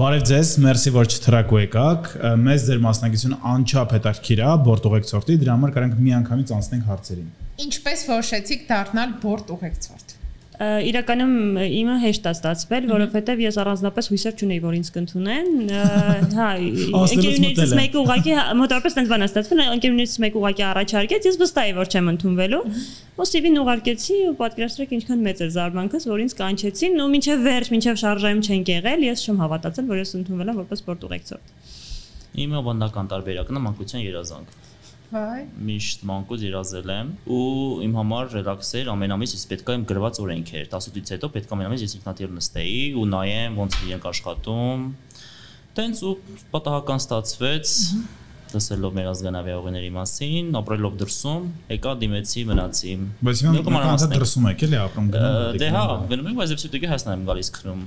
Բարև ձեզ, մերսի որ չթրակու եկաք։ Մեզ ձեր մասնակցությունը անչափ հետաքրքիր է բորտ ուղեկցորդի, դրա համար կարանք մի անգամից անցնենք հարցերին։ Ինչպես որոշեցիք դառնալ բորտ ուղեկցորդ իրականում իմը հեշտ է ստացվել, որովհետև ես առանձնապես հույսեր չունեի, որ ինձ կընդունեն։ Հա, ընկերուներիցս մեկը ուղակի հա, մոտավորապես տենց բան է ստացվել, ընկերուներիցս մեկը ուղակի առաջարկեց, ես վստահ եմ, որ չեմ ընդունվելու։ Ու CV-ն ուղարկեցի ու պատկերացրեք ինչքան մեծ էր զարմանքս, որ ինձ կանչեցին, ու մինչև վերջ, մինչև շարժայում չենք եղել, ես չեմ հավատացել, որ ես ընդունվել եմ որպես սպորտ ուղեկցող։ Իմը բանդական տարբերակն է մանկության երազանք։ Վայ։ Միշտ մանկուց երազել եմ ու իմ համար ռելաքս էր ամեն ամիս ես պետք է իմ գրված օրենքեր 18-ից հետո պետք է ամեն ամիս ես ինքնաթիռ նստեի ու նայեմ ոնց իրենք աշխատում տենց ու պատահական ստացվեց լսելով մեր ազգանավիողների մասին, ապրելով դրսում, եկա դիմեցի, մնացի։ Բայց հիմա դրսում եք էլի ապրում գնում։ Դե հա, գնում եմ, բայց ես դեպի հասնեմ գալիս քնում։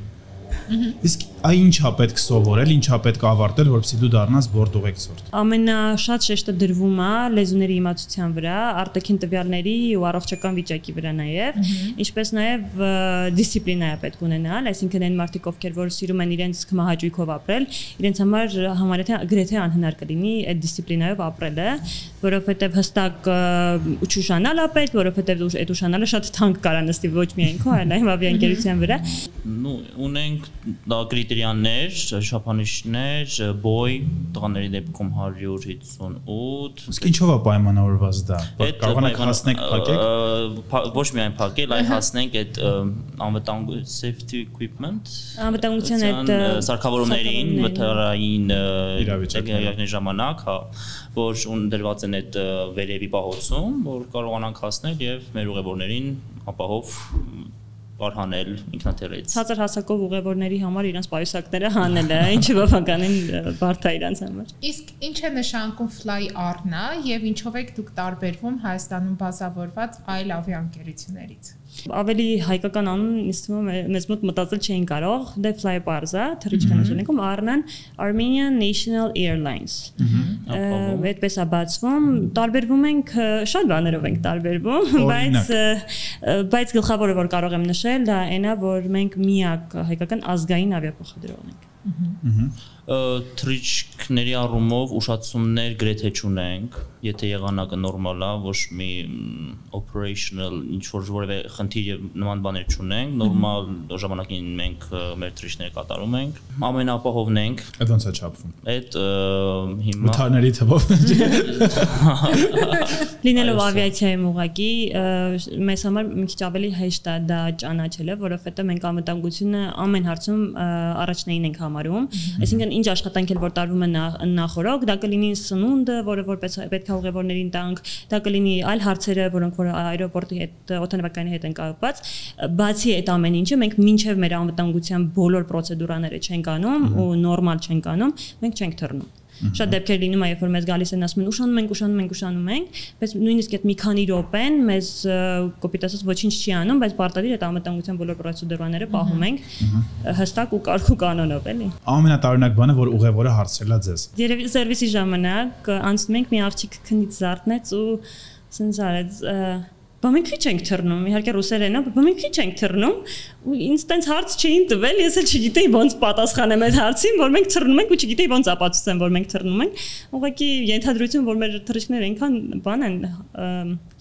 Իսկ այ ինչա պետք սովորել, ինչա պետք ավարտել, որպեսզի դու դառնաս բորդ ուղեկցորդ։ Ամենաշատ շեշտը դրվում է լեզուների իմացության վրա, արտաքին տվյալների ու առողջական վիճակի վրա նաև, ինչպես նաև դիսցիպլինա է պետք ունենալ, այսինքն այն մարդիկ, ովքեր որ սիրում են իրենց քմահաճույքով ապրել, իրենց համար համարեթե գրեթե անհնար կլինի այդ դիսցիպլինայով ապրելը, որովհետև հստակ ուշանալ է պետք, որովհետև այդ ուշանալը շատ թանկ կարա նստի ոչ միայն քո, այլ նաև ավիաընկերության վրա։ Ну, ունենք դա կրիտերիաներ, շափանիշներ, բոյ տղաների դեպքում 158։ Իսկ ինչով է պայմանավորված դա։ Կարող եք հասնեք փակեք։ Ոչ միայն փակել, այլ հասնենք այդ անվտանգ safety equipment։ Անվտանգության այդ սարքավորումներին, վթարային իրավիճակների ժամանակ, հա, որ դրված են այդ վերևի պահոցում, որ կարողանանք հասնել եւ մեր ուղևորներին ապահով բարհանել ինքնաթիռից։ Ցածր հասակով ուղևորների համար իրենց պայուսակները հանելը, ինչը բավականին բարդ է իրենց համար։ Իսկ ինչ է նշանակում fly arna եւ ինչով եք դուք տարբերվում Հայաստանում բազավորված այլ ավիաընկերություններից ավելի հայկական անուն ինձ թվում է մեզ մոտ մտածել չէին կարող դե fly parza թռիչք են ուզենիքում Arnan Armenian National Airlines այդպես է բացվում տարբերվում ենք շատ բաներով ենք տարբերվում բայց բայց գլխավորը որ կարող եմ նշել դա այնա որ մենք միակ հայկական ազգային ավիափոխադրողն ենք թրիչքների առումով ուշացումներ գրեթե չունենք, եթե եղանակը նորմալ է, ոչ մի operational ինչ որ որևէ խնդիր եւ նման բաներ չունենք, նորմալ ժամանակին մենք մեր թրիչները կատարում ենք, ամենապահովն ենք։ Այդ ոնց է չափվում։ Այդ հիմա Մթարների թվով։ Լինելով ավիացիայում ուղակի մեզ համար մի քիչ ավելի հեշտ է դա ճանաչելը, որովհետեւ մենք անվտանգությունը ամեն հարցում առաջնային ենք համարում, այսինքն ինչ աշխատանք էլ որ տարվում է նախորոք, դա կլինի սնունդը, որը որպես պետք է ուղևորներին տանք, դա կլինի այլ հարցերը, որոնք որ аэроպորտի հետ, օթանավականի հետ են կապված, բացի այդ ամեն ինչը մենք մինչև մեր անվտանգության բոլոր պրոցեդուրաները չենք անում ու նորմալ չենք անում, մենք չենք թռնում։ Շատ դեպքեր լինում է, երբ որ մեզ գալիս են ասում են ուշանում ենք, ուշանում ենք, ուշանում ենք, բայց նույնիսկ այդ մի քանի րոպեն մեզ կոպիտ ասած ոչինչ չի անում, բայց պարտադիր այդ անվտանգության բոլոր պրոցեդուրաները պահում ենք հստակ ու կարգ ու կանոնով, էլի։ Ամենատարօրինակ բանը, որ ուղևորը հարցրելա ձեզ։ Երևի սերվիսի ժամանակ անցնում ենք մի աղջիկ քնից զարթնեց ու սենց արեց բա մենք քիչ ենք թռնում, իհարկե ռուսերեն է, բա մենք քիչ ենք թռնում, ու ինձ տենց հարց չէին տվել, ես էլ չգիտեի ոնց պատասխանեմ այդ հարցին, որ մենք թռնում ենք ու չգիտեի ոնց ապացուցեմ, որ մենք թռնում ենք։ Ուղղակի ենթադրություն, որ մեր թռիչքները այնքան բան են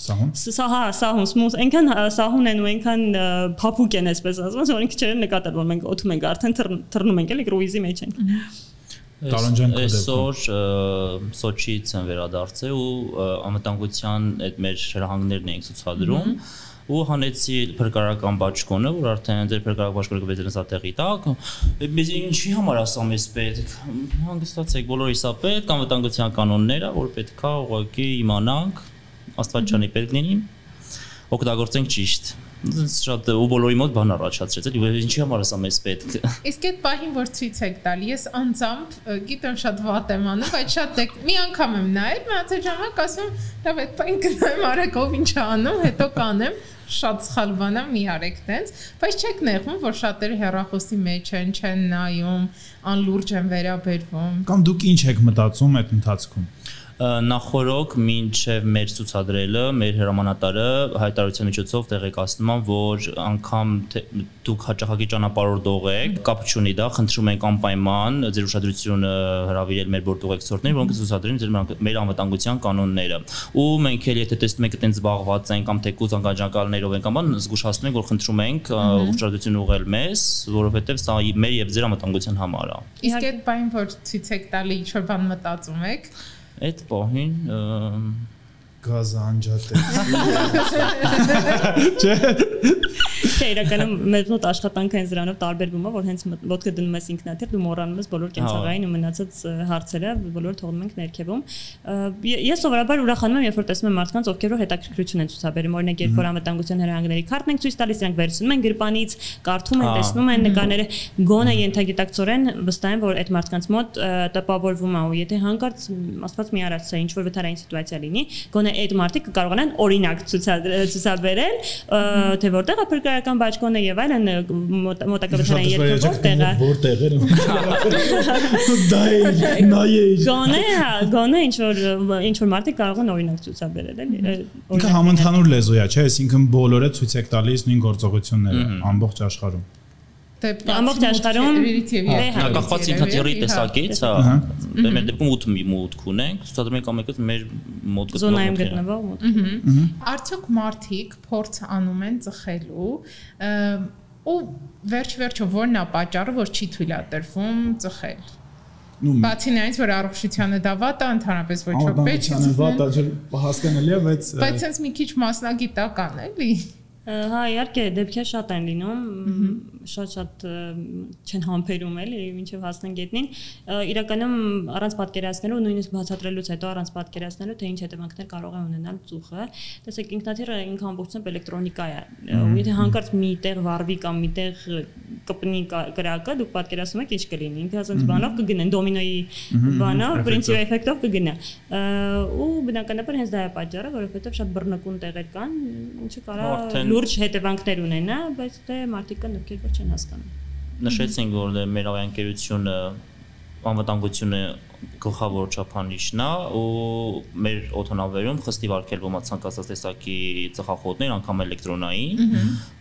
սահուն։ Սա հա, սահուն, smooth, այնքան սահուն են ու այնքան փափուկ են, այսպես ասած, որ ինքը չեն նկատել, որ մենք օթում ենք արդեն թռնում ենք, էլի կրուիզի մեջ ենք։ Տարանջան կոդը։ Այսօր Սոչիից են վերադարձել ու անվտանգության այդ մեր հրահանգներն էին ցուցադրում ու հանեցի փրկարարական բաճկոնը, որ արդեն դեր փրկարարական բաճկոնը կվեծեն սա տեղի տակ։ Biz ինչի համար ասամ ես պետք։ Հանգստացեք, բոլորիս է պետք անվտանգության կանոնները, որ պետքա ուղղակի իմանանք, Աստվածչանի պետք լինի։ Օգտագործենք ճիշտ շատ ու բոլորի մոտ բան առաջացրեց էլի ինչի համար ասա մեզ պետք իսկ այդ պահին որ ցույց եք տալի ես անձամբ գիտեմ շատ վատ եմ անում բայց շատ դեք մի անգամ եմ նայել մնացած ժամանակ ասում լավ այդ պահին գնամ արեկով ինչ անում հետո կանեմ շատ սխալ բան է մի արեք տենց բայց չեք նեղվում որ շատերը հերախոսի մեջ են չեն նայում անլուրջ են վերաբերվում կամ դուք ինչ եք մտածում այդ ընթացքում նախորոք մինչև մեր ցուցադրելը մեր հրամանատարը հայտարարության միջոցով տեղեկացնում է որ անգամ դուք հաճախակի ճանապարհորդող եք կապ չունի դա խնդրում ենք անպայման ձեր ուշադրությունը հravirել մեր բորտուղեկցորդներին որոնք ցուցադրեն ձեր մեր անվտանգության կանոնները ու մենք էլ եթե տեսնում եք այտենց զբաղված են կամ թեկուզ անգաջակալներով են կամ բան զգուշացնում ենք որ խնդրում ենք ուշադրություն ուղղել մեզ որովհետև սա մեր եւ ձեր անվտանգության համար է իսկ այդ բան որ ցույց եք տալի ինչ որ բան մտածում եք այդ պահին գազը անջատել։ Չէ։ Չէ, իրականում մեր մոտ աշխատանքը հենց դրանով տարբերվում է, որ հենց ոտքը դնում ես ինքնաթիռ, դու մոռանում ես բոլոր կենցաղային ու մնացած հարցերը, բոլոր թողնում ենք ներքևում։ Ես սովորաբար ուրախանում եմ, երբ որ տեսնում եմ մարդկանց, ովքեր որ հետաքրքրություն են ցուցաբերում, օրինակ երբ որ անվտանգության հրահանգների քարտն ենք ցույց տալիս, իրանք վերցնում են գրպանից, կարդում են, տեսնում են նկարները, գոնե ենթագիտակցորեն վստահ եմ, որ այդ մարդկանց մոտ տպավորվում է ու եթե հանկարծ աստված մի արած ինչ որ վթարային սիտուացիա լինի, գոնե այդ մարդիկ կկարողանան օրինակ ցուցաբերել, թե որտեղ է փրկարական բաճկոնը եւ այլն մոտակայության երկրորդ տեղը։ Որտեղ է։ Դա է, նայե։ Գոնե, հա, գոնե ինչ որ ինչ որ մարդիկ կարող են օրինակ ցուցաբերել, էլի։ Ինքը համընդհանուր լեզու է, չէ՞, այսինքն բոլորը ցույց եք տալիս նույն գործողությունները ամբողջ աշխարհում դե ամբողջ աշխարհում հա կախված ինքնաթիռի տեսակից, հա, դե մեր դեպքում 8 մի մուտք ունենք, ցուցադրում ենք ամենքից մեր մոտ գտնվող զոնայում գտնվող մուտք։ Արդյոք մարդիկ փորձ անում են ծխելու ու վերջ-վերջո որն է պատճառը, որ չի թույլատրվում ծխել։ բացի նրանից որ առողջությանը դա վատ է ընդհանրապես ոչ ոք պետք չի վատ է հասկանալի է բայց բայց sense մի քիչ մասնագիտական էլի Հա, իհարկե, դեպքեր շատ են լինում, շատ-շատ չեն համբերում էլի, ինչեվ հասնեն գետնին։ Իրականում առանց պատկերացնելու, նույնիսկ բացատրելուց հետո առանց պատկերացնելու, թե ինչ հետևանքներ կարող է ունենալ ծուխը։ Տեսեք, ինքնաթիռը ինքը ամբողջությամբ էլեկտրոնիկա է։ Ու եթե հանկարծ մի տեղ վառվի կամ մի տեղ կպնի կրակը, դուք պատկերացնում եք ինչ կլինի։ Ինքը ասած բանով կգնեն, դոմինոյի բանով, պրինցիպ էֆեկտով կգնա։ Ու բնականաբար հենց դա է պատճառը, որովհետև շատ բռնկուն տեղեր կան, ինչը կարա լուրջ հետևանքներ ունենա, բայց դե մարդիկ կան, ովքեր որ չեն հասկանում։ Նշեցինք, որ դե մեր ավիաընկերությունը անվտանգությունը գլխավոր չափանիշն է ու մեր օթոնավերում խստիվ արգելվում է ցանկացած տեսակի ծխախոտներ, անգամ էլեկտրոնային,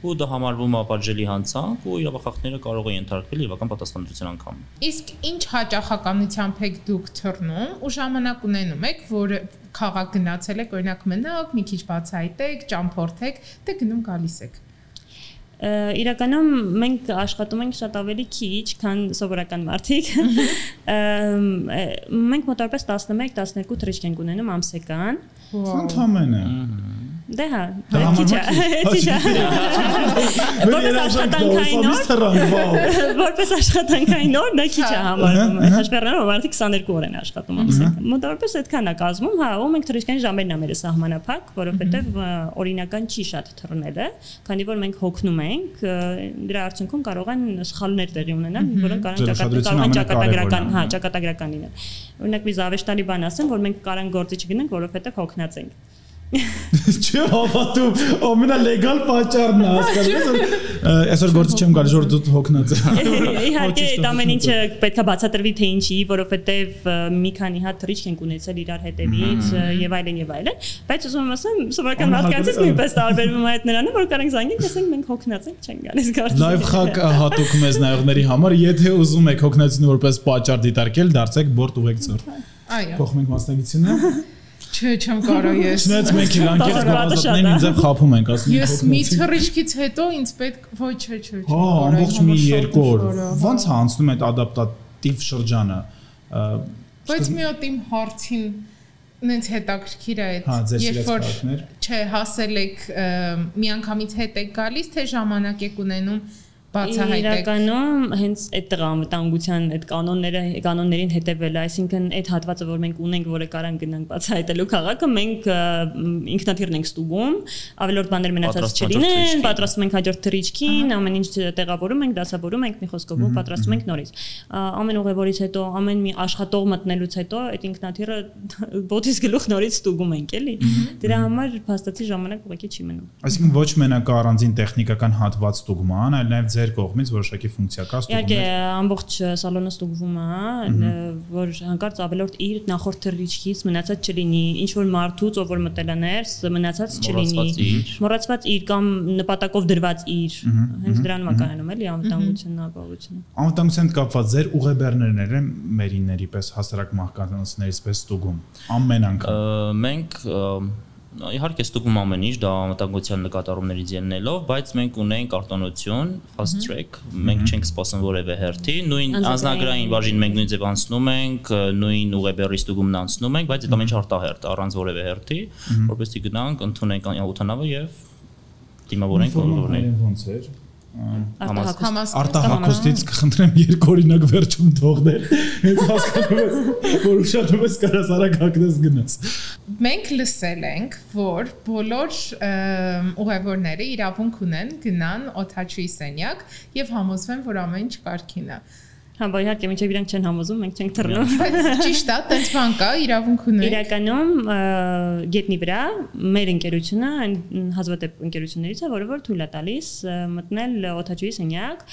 ու դա համարվում է ապարժելի հանցանք ու իրավախախները կարող են ենթարկվել իրական պատասխանատվության անգամ։ Իսկ ինչ հաճախականությամբ եք դուք թռնում ու ժամանակ ունենում եք, որ խաղակ գնացել եք, օրինակ մնաք, մի քիչ բացահայտեք, ճամփորդեք, դե գնում գալիս եք իրականում մենք աշխատում ենք շատ ավելի քիչ, քան սովորական մարդիկ։ Մենք մոտավորապես 11-12 թռիչք ենք ունենում ամսեկան։ Ընդհանրապես Դե հա, քիչ է, քիչ է։ Որպես աշխատանքային օր։ Որպես աշխատանքային օր դա քիչ է համարվում։ Հաշվառելով մարդիկ 22 օր են աշխատում ամսական։ Մոտավորապես այդքան է կազմում, հա, ու մենք թռիչքային ժամերն ամերը սահմանափակ, որովհետև օրինական չի շատ թռնելը, քանի որ մենք հոգնում ենք, դրա արդյունքում կարող են սխալներ տեղի ունենալ, որոնք կարող են ճակատագրական, հա, ճակատագրական լինել։ Օրինակ մի զավեշտալի բան ասեմ, որ մենք կարան գործի չգնանք, որովհետև հոգնած ենք Չի հավատում, ամենալեգալ պատճառն է, հասկանում ես։ Այսօր գործի չեմ գալիս, որ դու հոգնած ես։ Իհարկե, այդ ամեն ինչը պետքա բացատրվի թե ինչի, որովհետև մի քանի հատ թրիչք ենք ունեցել իրար հետևից եւ այլն եւ այլն, բայց ուզում եմ ասեմ, սովորական մարդկանցից նույնպես տարբերվում է այդ նրանը, որ կարանք զանգենք, ասենք մենք հոգնած ենք, չեն գալիս գործի։ Լայվ խակ հատուկ մեզ նայողների համար, եթե ուզում եք հոգնածին որպես պատճառ դիտարկել, դարձեք բորտ ուղեկցոր։ Այո։ Փոխում ենք մասնակցությունը։ Չէ, չեմ կարող ես։ Չնայած մենք իլանկից գազատներն ինձ եմ խափում ենք, ասում Ես մի թռիչքից հետո ինձ պետք ոչ, չէ, չէ, չէ։ Հա, ամբողջ մի երկու օր։ Ոնց է անցնում այդ ադապտատիվ շրջանը։ Բայց մի հատ իմ հարցին նենց հետաքրքիր է այդ հա, երբ որ չէ հասել եք միանգամից հետ եք գալիս թե ժամանակ եք ունենում բացահայտեք։ Իրականում հենց այդ տղա անվտանգության այդ կանոնները կանոններին հետևելը, այսինքն այդ հատվածը, որ մենք ունենք, որը կարան գնանք բացահայտելու քաղաքը, մենք ինքնաթիռն ենք ստուգում, ավելորդ բաներ մնացած չլինեն, պատրաստում ենք հաջորդ թրիչքին, ամեն ինչ տեղավորում ենք, դասավորում ենք մի խոսքով ու պատրաստում ենք նորից։ Ամեն ուղևորից հետո, ամեն մի աշխատող մտնելուց հետո այդ ինքնաթիռը ոտից գլուխ նորից ստուգում ենք, էլի։ Դրա համար փաստացի ժամանակ ուղղակի չի մնում։ Այսինքն ոչ մենակ առանձին տեխնիկական հատված ստուգման, այլ նաև ձեր կողմից որոշակի ֆունկցիա կա Իհարկե ստուգումներ։ ամբողջ սալոնը ստուգվում է, որ հանկարծ ավելորդ իր նախորդ թռիչքից մնացած չլինի, ինչ որ մարդուց, ով որ մտել է ներս, մնացած չլինի։ Մոռացված իր։ կամ նպատակով դրված իր։ Հենց դրանում է կայանում էլի անվտանգությունն, ապահովությունը։ Անվտանգության կապված ձեր ուղեբեռներն են մերիների պես հասարակ մահկանացիներից պես ստուգում։ Ամեն անգամ։ Մենք իհարկե ստուգում ամեն ինչ դա անվտանգության նկատառումներից ելնելով, բայց մենք ունենք արտոնություն, fast track, մենք չենք սպասում որևէ հերթի, նույն անձնագրային բաժին մենք նույն ձև անցնում ենք, նույն ուղեբեռի ստուգումն անցնում ենք, բայց այդ ամեն ինչ արտահերտ, առանց որևէ հերթի, որովհետեւ գնանք, ընդունենք օթանավը եւ դիմավորենք ողորներ։ ոնց էր։ Արտահակոստից կխնդրեմ երկու օրինակ վերջում թողնել։ Հենց հասկանում ես, որ ուշադրում ես կարաս արագ հակնես գնաս։ Մենք լսել ենք, որ բոլոր ուղևորները իրավունք ունեն գնան օթաչուի սենյակ եւ համոզվեն, որ ամեն ինչ կարգին է։ Հա, բայց իհարկե մինչև իրանք չեն համոզում, մենք չենք թռնում։ Բայց ճիշտ է, տենց բան կա, իրավունք ունեն։ Իրականում գետնի վրա մեր ընկերությունը այն հազվադեպ ընկերություններից է, որը որ թույլ է տալիս մտնել օթաչուի սենյակ,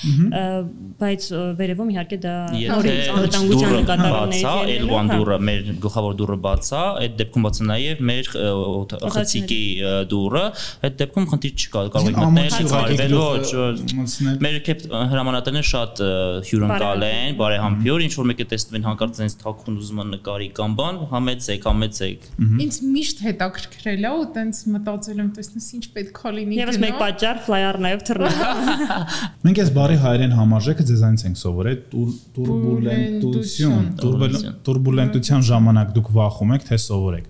բայց վերևում իհարկե դա նորից անվտանգության նկատառումներից ելնելով, L1 հա։ դուրը մեր գլխավոր դուրը բացա, այդ դեպքում բացա նաև մեր խցիկի դուրը, այդ դեպքում խնդիր չկա, կարող եք մտնել, ոչ, Մեր կեպ հրամանատարները շատ հյուրընկալ են, բարեհամբույր, ինչ որ մեկը տեսնում են հանկարծ այնպես թաքուն ուզում են նկարի կամ բան, համեցեք, համեցեք։ Ինձ միշտ հետաքրքրել է ու տենց մտածել եմ, տեսնես ինչ պետք է լինի։ Եվս մեկ պատճառ ֆլայար նաև թռնում։ Մենք այս բարի հայերեն համարժեքը ձեզանից ենք սովորել տուր- տուրբուլենտություն, տուրբուլ- տուրբուլենտության ժամանակ դուք վախում եք, թե սովորեք։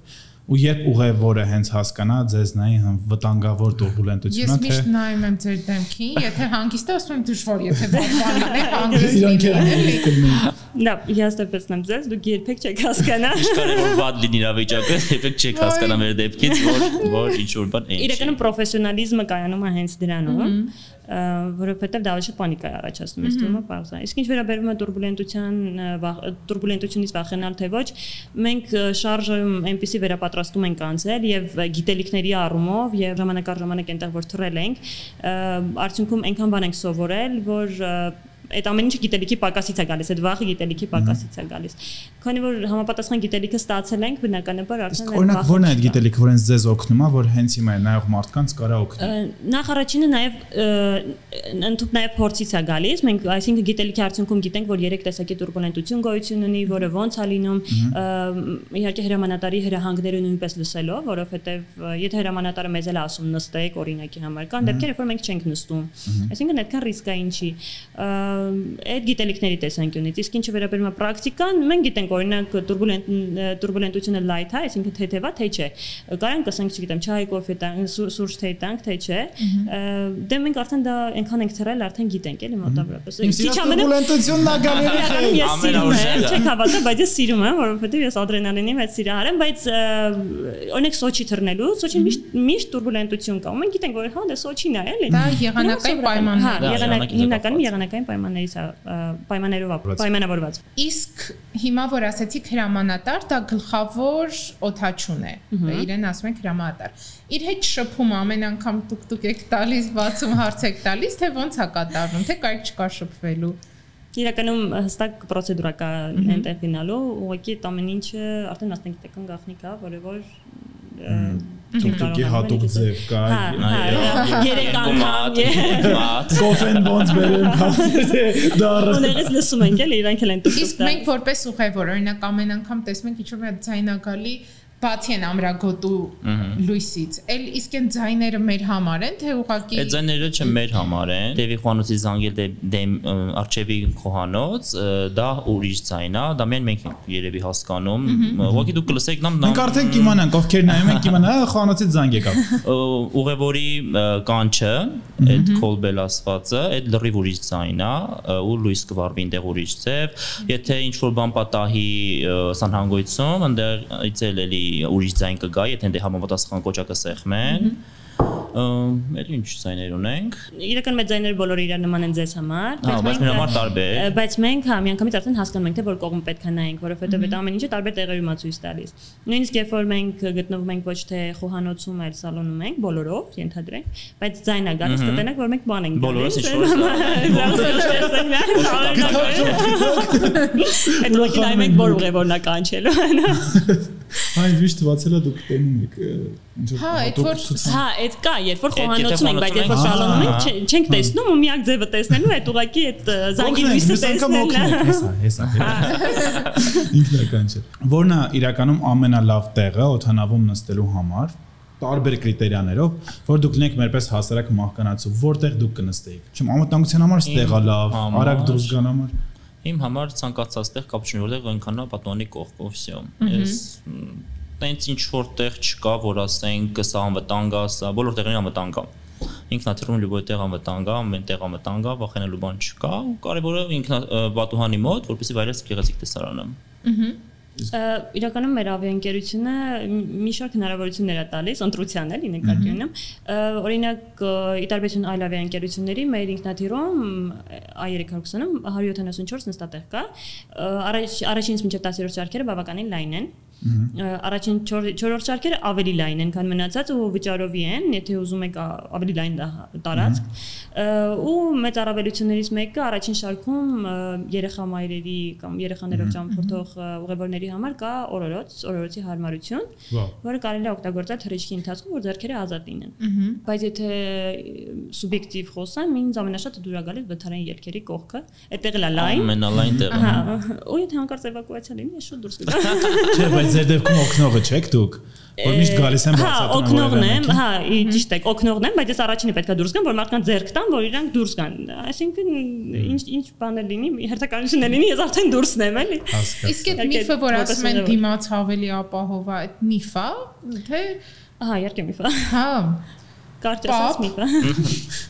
Ու երբ ուղևորը հենց հասկանա ձեզ նայի վտանգավոր տուրբուլենտությունա, Ես թե միշտ նայում եմ ձեր դեմքին, եթե հանգիստ է, ասում եմ դժվար, եթե բան լինի, հանգիստ իրանք են էլի։ հանգստում։ Լավ, հիաստեպեցնեմ ձեզ, դուք երբեք չեք հասկանա։ Կարևոր բադ լինի իրավիճակը, երբեք չեք հասկանա մեր դեպքից, որ որ ինչ որ բան այն։ Իրականում պրոֆեսիոնալիզմը կայանում է հենց դրանում, որովհետև դա շատ պանիկա առաջացնում է ստումը բարձր։ Իսկ ինչ վերաբերում է турբուլենտության турբուլենտությունից վախենալ թե ոչ, մենք շարժը այնպեսի վերապատրաստում ենք անցել եւ գիտելիքների առումով եւ ժամանակ առ ժամանակ այնտեղ որ թռել ենք, արդյունքում այնքան բան ենք սովորել, որ այդ ամեն ինչը գիտելիքի պակասից է գալիս, այդ վախը գիտելիքի պակասից է գալիս։ Քանի որ համապատասխան գիտելիքը ստացել ենք, բնականաբար արդեն այդ օրինակ ո՞րն է այդ գիտելիքը, որ հենց ձեզ օգնում է, որ հենց հիմա նայող մարդկանց կարա օգնի։ Նախ առաջինը նաև ընդհանուր նաև փորձից է գալիս։ Մենք այսինքն գիտելիքի արդյունքում գիտենք, որ երեք տեսակի турբուլենտություն գոյություն ունի, որը ո՞նց է լինում։ Իհարկե հրամանատարի հրահանգները նույնպես լսելով, որովհետև եթե հրամանատարը մեզ էլ ասում նստեք օրինակի համար, կան դեպքեր, երբ որ մենք չենք նստում։ Այսինքն այդքան ռիսկային չի։ Ա այդ գիտելիքների տեսանկյունից։ Իսկ ինչը վերաբերում է պրակտիկան, մենք գիտենք օրինակ турբուլենտ турբուլենտությունը light է, այսինքն թեթևա, թե չէ։ Կարան կասենք, չգիտեմ, չայ կոֆե տանք, սուրճ թե տանք, թե չէ։ Դե մենք արդեն դա այնքան ենք թռել, արդեն գիտենք էլի մոտավորապես։ Քիչ ամենը турբուլենտությունն ագալերի չէ։ Ես սիրում եմ, չեք հավատա, բայց ես սիրում եմ, որովհետև ես ադրենալինի մեծ սիրահար եմ, բայց օրինակ Սոչի թռնելու, Սոչին միշտ միշտ турբուլենտություն կա։ Մենք գիտենք, որ հա, դե Սոչին է, էլի։ Դա եղանակային պայմաններ։ Հա, եղանակ հիմնականում եղանակային պայմաններ պայմաններից պայմաններով պայմանավորված։ Իսկ հիմա որ ասեցիք հրամանատար, դա գլխավոր օթաչուն է։ Իրեն ասում ենք հրամանատար։ Իր հետ շփում ամեն անգամ տուկ-տուկ եք տալիս, բացում հարց եք տալիս, թե ոնց է կատարվում, թե կարիք չկա շփվելու։ Իրականում հստակ պրոցեդուրա կա այնտեղ գնալու, ուղղակի այդ ամեն ինչը արդեն մասնագիտական գաղտնիք է, որը որ կարողանում հատուկ ձև կա։ հա, երեք անգամ Կոֆեն ոնց բերեմ թե դառը։ Ուներս լսում ենք էլի, իրանք էլ են տուկ Իսկ մենք որպես ուղևոր, օրինակ ամեն անգամ տեսնում ենք ինչ-որ մի ձայնագալի բացի են ամրագոտու լույսից։ Էլ իսկ այն ձայները մեր համար են, թե ուղակի Այդ ձայները չէ մեր համար են։ Դեվի խոհանոցի զանգել դե դեմ արչեվի խոհանոց, դա ուրիշ ձայն է, դա միայն մենք ենք երևի հասկանում։ Ուղղակի դուք կլսեք նամ Մենք արդեն կիմանանք, ովքեր նայում են, կիմանա, հա, խանոցից զանգ եկավ։ ուղևորի կանչը, այդ կոլբել ասվածը, այդ լրիվ ուրիշ ձայն է, ու լույս կվարվի այնտեղ ուրիշ ձև։ Եթե ինչ որ բան պատահի սանհանգույցում, այնտեղ իցել էլի ուրիշ ձայն կգա, եթե դե համապատասխան կոճակը սեղմեն։ Էլ ինչ ձայներ ունենք։ Իրական մեծ ձայները բոլորը իրար նման են ձեզ համար, Հա, բայց մեր համար տարբեր։ բայց մենք հա միանգամից արդեն հասկանում ենք թե որ կողմ պետք է նայենք, որովհետև այդ ամեն ինչը տարբեր տեղերում է ցույց տալիս։ Նույնիսկ երբ որ մենք գտնվում ենք ոչ թե խոհանոցում, այլ սալոնում ենք բոլորով, ենթադրենք, բայց ձայնը գալիս կտենակ որ մենք բան ենք Բոլորս ինչ որ Այդ այմենք որ ուղևորնա կանչելու։ Այն միշտ է դուք տենում եք Հա, այդ որ Հա, այդ կա, երբ որ խոհանոցում ենք, բայց երբ որ սալոնում ենք, չենք տեսնում ու միակ ձևը տեսնելու այդ ուղակի այդ զանգի լույսը տեսնելն է։ Հեսա, հեսա։ Ինքնական չէ։ Որն է իրականում ամենալավ տեղը օթանավում նստելու համար տարբեր կրիտերիաներով, որ դուք լինեք մերպես հասարակ մահկանացու, որտեղ դուք կնստեիք։ Չեմ ամենտանգության համար ստեղա լավ, արագ դուրս գան համար։ Իմ համար ցանկացած տեղ կապ չունի, որտեղ այնքանա պատոնի կողքով վсё։ Ես տենց ինչ որտեղ չկա, որ ասենք սա անվտանգ է, սա բոլոր տեղերին անվտանգ է։ Ինքնաթիռում լույս տեղ անվտանգ է, ամեն տեղ անվտանգ է, վախենալու բան չկա, ու կարևորը ինքնա պատուհանի մոտ, որպեսզի վայրես գեղեցիկ տեսարանը։ Ահա իրականում մեր ավիաընկերությունը մի շարք հնարավորություններ է տալիս ընտրության էլի նկատի ունեմ օրինակ ի տարբերություն այլ ավիաընկերությունների մեր ինքնաթիռում A320-ում 174 նստատեղ կա առաջ առաջինից մինչև 10-րդ շարքերը բավականին լայն են Առաջին 4-րդ շարքերը ավելի լայն են, քան մնացած ու վճարովի են, եթե ուզում եք ավելի լայն տարածք։ Ու մեծ առավելություններից մեկը առաջին շարքում երեխա մայրերի կամ երեխաներով ճամփորդող ուղևորների համար կա օրորոց, օրորոցի հարմարություն, որը կարելի է օգտագործել թռիչքի ընթացքում, որ ձեռքերը ազատ լինեն։ Բայց եթե սուբյեկտիվ խոսեմ, ինձ ամենաշատը դուր է գալիս վթարային ելքերի կողքը, այդտեղ է լայն։ Ամենալայն տեղը։ Հա, ու եթե հանկարծ էվակուացիա լինի, շուտ դուրս գա։ Չէ, բայց ձեր դեպքում օգնողը չեք դուք որ միշտ գալիս են բացատրում։ Հա, օգնողն եմ, հա, ճիշտ է, օգնողն եմ, բայց ես առաջինը պետքա դուրս գամ, որ մարդկանց ձեռք տան, որ իրանք դուրս գան։ Այսինքն ինչ ինչ բան է լինի, հերթականություն է լինի, ես արդեն դուրսն եմ, էլի։ Իսկ այդ միֆը, որ ասում են դիմաց ավելի ապահով է, այդ միֆ է, թե Ահա, իհարկե միֆ է։ Հա, Կարճ ասած միֆը։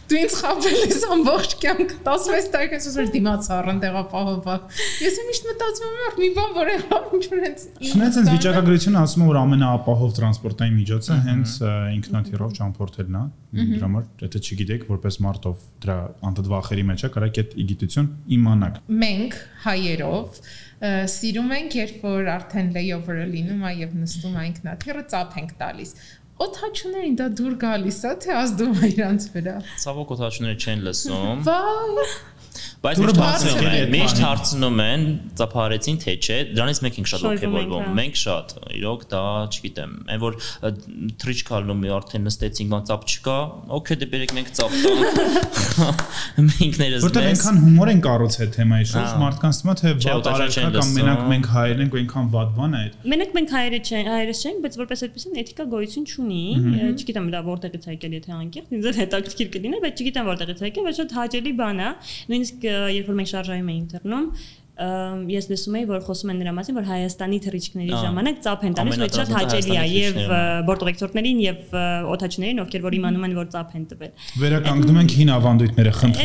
Դու ինձ խաբել ես ամբողջ կյանք 16 տարեկան ես որ դիմաց առն տեղապահովա։ Ես միշտ մտածում եմ որ մի բան որ եղավ ինչ որ հենց Շնայց հենց վիճակագրությունը ասում է որ ամենաապահով տրանսպորտային միջոցը հենց ինքնաթիռով ճամփորդելն է։ Դրա համար եթե չգիտեք որպես մարտով դրա անդդվախերի մեջ է կարեք այդ իգիտություն իմանաք։ Մենք հայերով սիրում ենք, երբ որ արդեն layover-ը լինում է եւ նստում է ինքնաթիռը, ծափ ենք տալիս օթաչուներին դա դուր գալիս է թե ազդում է իրանց վրա։ Ցավոք օթաչուները չեն լսում։ Վայ Բայց միշտ հարցնում են, միշտ հարցնում են, ծափարեցին թե չէ, դրանից մենք ենք շատ հա։ Մենք շատ, իրոք դա, չգիտեմ, այն որ թրիչ կալնում է արդեն նստեցինք, բան ծափ չկա, օքեյ դե բերեք մենք ծափ տանք։ Մենք ինքներս Որտեղ այնքան հումոր են կառուցել թեմայի շուրջ, մարդկանց թվում է թե վատ արարքա կամ մենակ մենք հայերն ենք ու այնքան վատ բան է այդ։ Մենակ մենք հայերը չենք, հայերս չենք, բայց որպես այդպեսին էթիկա գոյություն չունի։ Չգիտեմ դա որտեղից եկել, եթե անկեղծ, ինձ էլ հետաքրքիր կլիներ, բայց չգիտեմ որտեղից եկել, բայց շատ հաճելի բան է։ Նույնիսկ երբ որ մենք շարժայում էինք դեռնում, ես լսում էի, որ խոսում են նրա մասին, որ Հայաստանի թռիչքների ժամանակ ծափ են տալիս, որ շատ հաճելի է եւ բորտովեկտորներին եւ օթաչներին, ովքեր որ իմանում են, որ ծափ են տվել։ Վերականգնում ենք հին ավանդույթները, խնդրում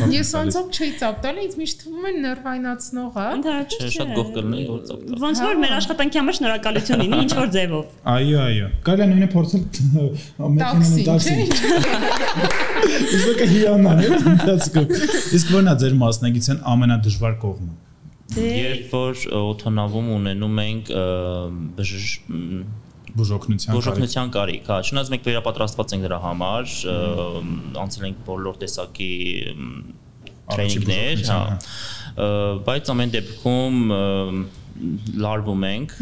են։ Ես անցop չի ծափ տալի, ինձ միշտ թվում է նրվայնացնող է։ Ընդհանրապես շատ գող կլինի որ ծափ տա։ Ոնց որ մեր աշխատանքի համար շնորհակալություն լինի ինչ որ ձևով։ Այո, այո։ Կարելի է նույնը փորձել մեքենան տաքսի։ Իսկ հիանան է ընթացքում։ Իսկ ո՞րն է ձեր մասնագիտության ամենադժվար կողմը։ Երբ որ օթանավում ունենում ենք բուժօգնության բուժօգնության կարիք, հա, չնայած մենք վերապատրաստված ենք դրա համար, անցել ենք բոլոր տեսակի տրեյնինգներ, հա։ Բայց ամեն դեպքում լարվում ենք,